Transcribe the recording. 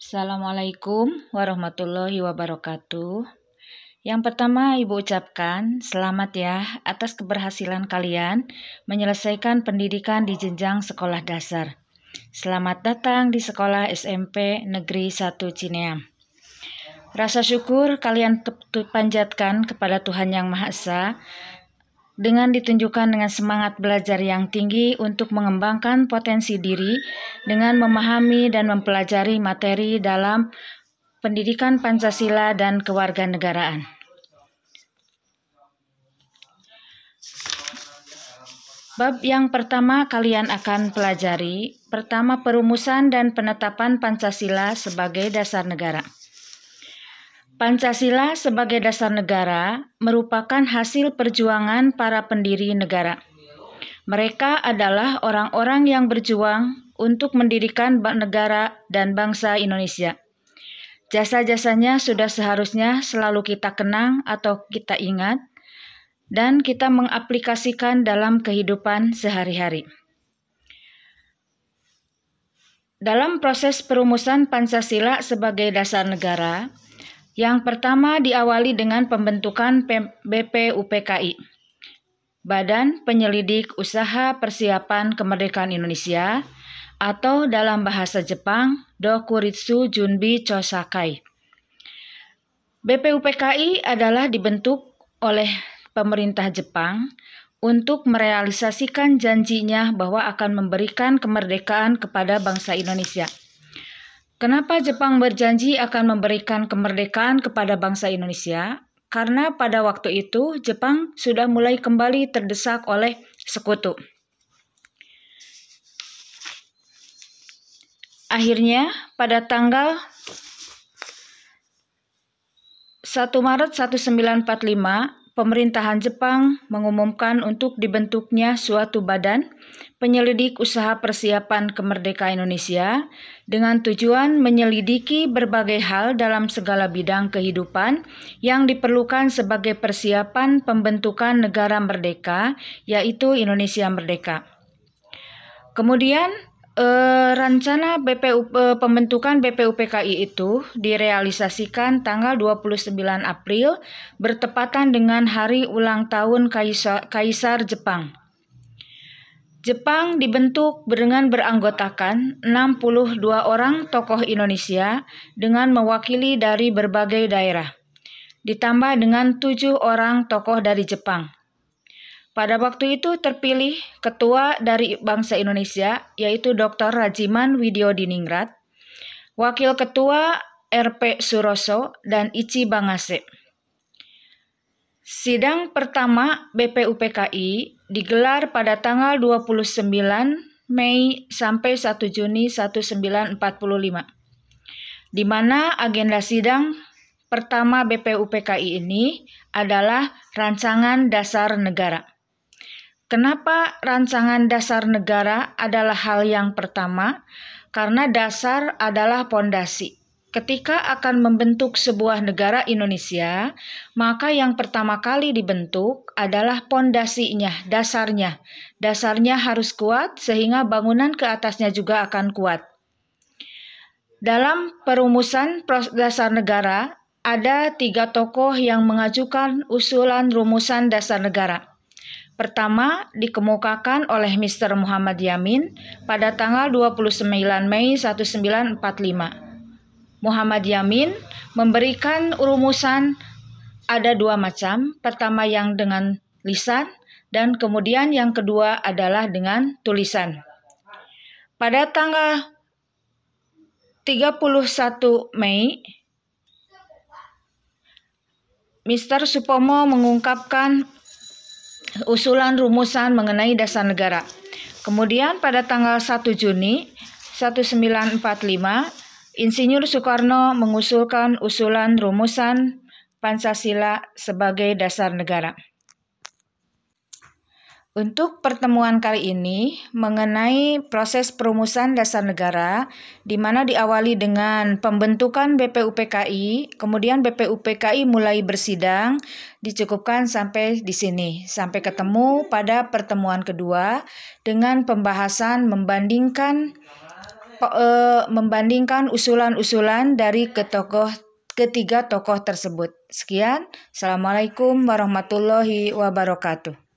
Assalamualaikum warahmatullahi wabarakatuh. Yang pertama, Ibu ucapkan selamat ya atas keberhasilan kalian menyelesaikan pendidikan di jenjang sekolah dasar. Selamat datang di sekolah SMP Negeri 1 Cineam. Rasa syukur kalian panjatkan kepada Tuhan Yang Maha Esa dengan ditunjukkan dengan semangat belajar yang tinggi untuk mengembangkan potensi diri dengan memahami dan mempelajari materi dalam pendidikan Pancasila dan kewarganegaraan. Bab yang pertama kalian akan pelajari, pertama perumusan dan penetapan Pancasila sebagai dasar negara. Pancasila sebagai dasar negara merupakan hasil perjuangan para pendiri negara. Mereka adalah orang-orang yang berjuang untuk mendirikan negara dan bangsa Indonesia. Jasa-jasanya sudah seharusnya selalu kita kenang atau kita ingat, dan kita mengaplikasikan dalam kehidupan sehari-hari. Dalam proses perumusan Pancasila sebagai dasar negara, yang pertama diawali dengan pembentukan BPUPKI, Badan Penyelidik Usaha Persiapan Kemerdekaan Indonesia, atau dalam bahasa Jepang, Dokuritsu Junbi Chosakai. BPUPKI adalah dibentuk oleh pemerintah Jepang untuk merealisasikan janjinya bahwa akan memberikan kemerdekaan kepada bangsa Indonesia. Kenapa Jepang berjanji akan memberikan kemerdekaan kepada bangsa Indonesia? Karena pada waktu itu Jepang sudah mulai kembali terdesak oleh sekutu. Akhirnya pada tanggal 1 Maret 1945 pemerintahan Jepang mengumumkan untuk dibentuknya suatu badan penyelidik usaha persiapan kemerdekaan Indonesia dengan tujuan menyelidiki berbagai hal dalam segala bidang kehidupan yang diperlukan sebagai persiapan pembentukan negara merdeka, yaitu Indonesia Merdeka. Kemudian Uh, rencana BPU uh, pembentukan BPUPKI itu direalisasikan tanggal 29 April bertepatan dengan hari ulang tahun Kaisar, Kaisar Jepang. Jepang dibentuk dengan beranggotakan 62 orang tokoh Indonesia dengan mewakili dari berbagai daerah, ditambah dengan tujuh orang tokoh dari Jepang. Pada waktu itu terpilih ketua dari bangsa Indonesia yaitu Dr. Rajiman Widyodiningrat, wakil ketua RP Suroso dan Ichi Bangase. Sidang pertama BPUPKI digelar pada tanggal 29 Mei sampai 1 Juni 1945, di mana agenda sidang pertama BPUPKI ini adalah rancangan dasar negara. Kenapa rancangan dasar negara adalah hal yang pertama? Karena dasar adalah pondasi. Ketika akan membentuk sebuah negara Indonesia, maka yang pertama kali dibentuk adalah pondasinya, dasarnya. Dasarnya harus kuat sehingga bangunan ke atasnya juga akan kuat. Dalam perumusan dasar negara, ada tiga tokoh yang mengajukan usulan rumusan dasar negara. Pertama dikemukakan oleh Mr. Muhammad Yamin pada tanggal 29 Mei 1945. Muhammad Yamin memberikan rumusan ada dua macam. Pertama yang dengan lisan dan kemudian yang kedua adalah dengan tulisan. Pada tanggal 31 Mei Mr. Supomo mengungkapkan usulan rumusan mengenai dasar negara. Kemudian pada tanggal 1 Juni 1945, Insinyur Soekarno mengusulkan usulan rumusan Pancasila sebagai dasar negara. Untuk pertemuan kali ini mengenai proses perumusan dasar negara, di mana diawali dengan pembentukan BPUPKI, kemudian BPUPKI mulai bersidang, dicukupkan sampai di sini, sampai ketemu pada pertemuan kedua dengan pembahasan membandingkan uh, membandingkan usulan-usulan dari ketokoh ketiga tokoh tersebut. Sekian, Assalamualaikum warahmatullahi wabarakatuh.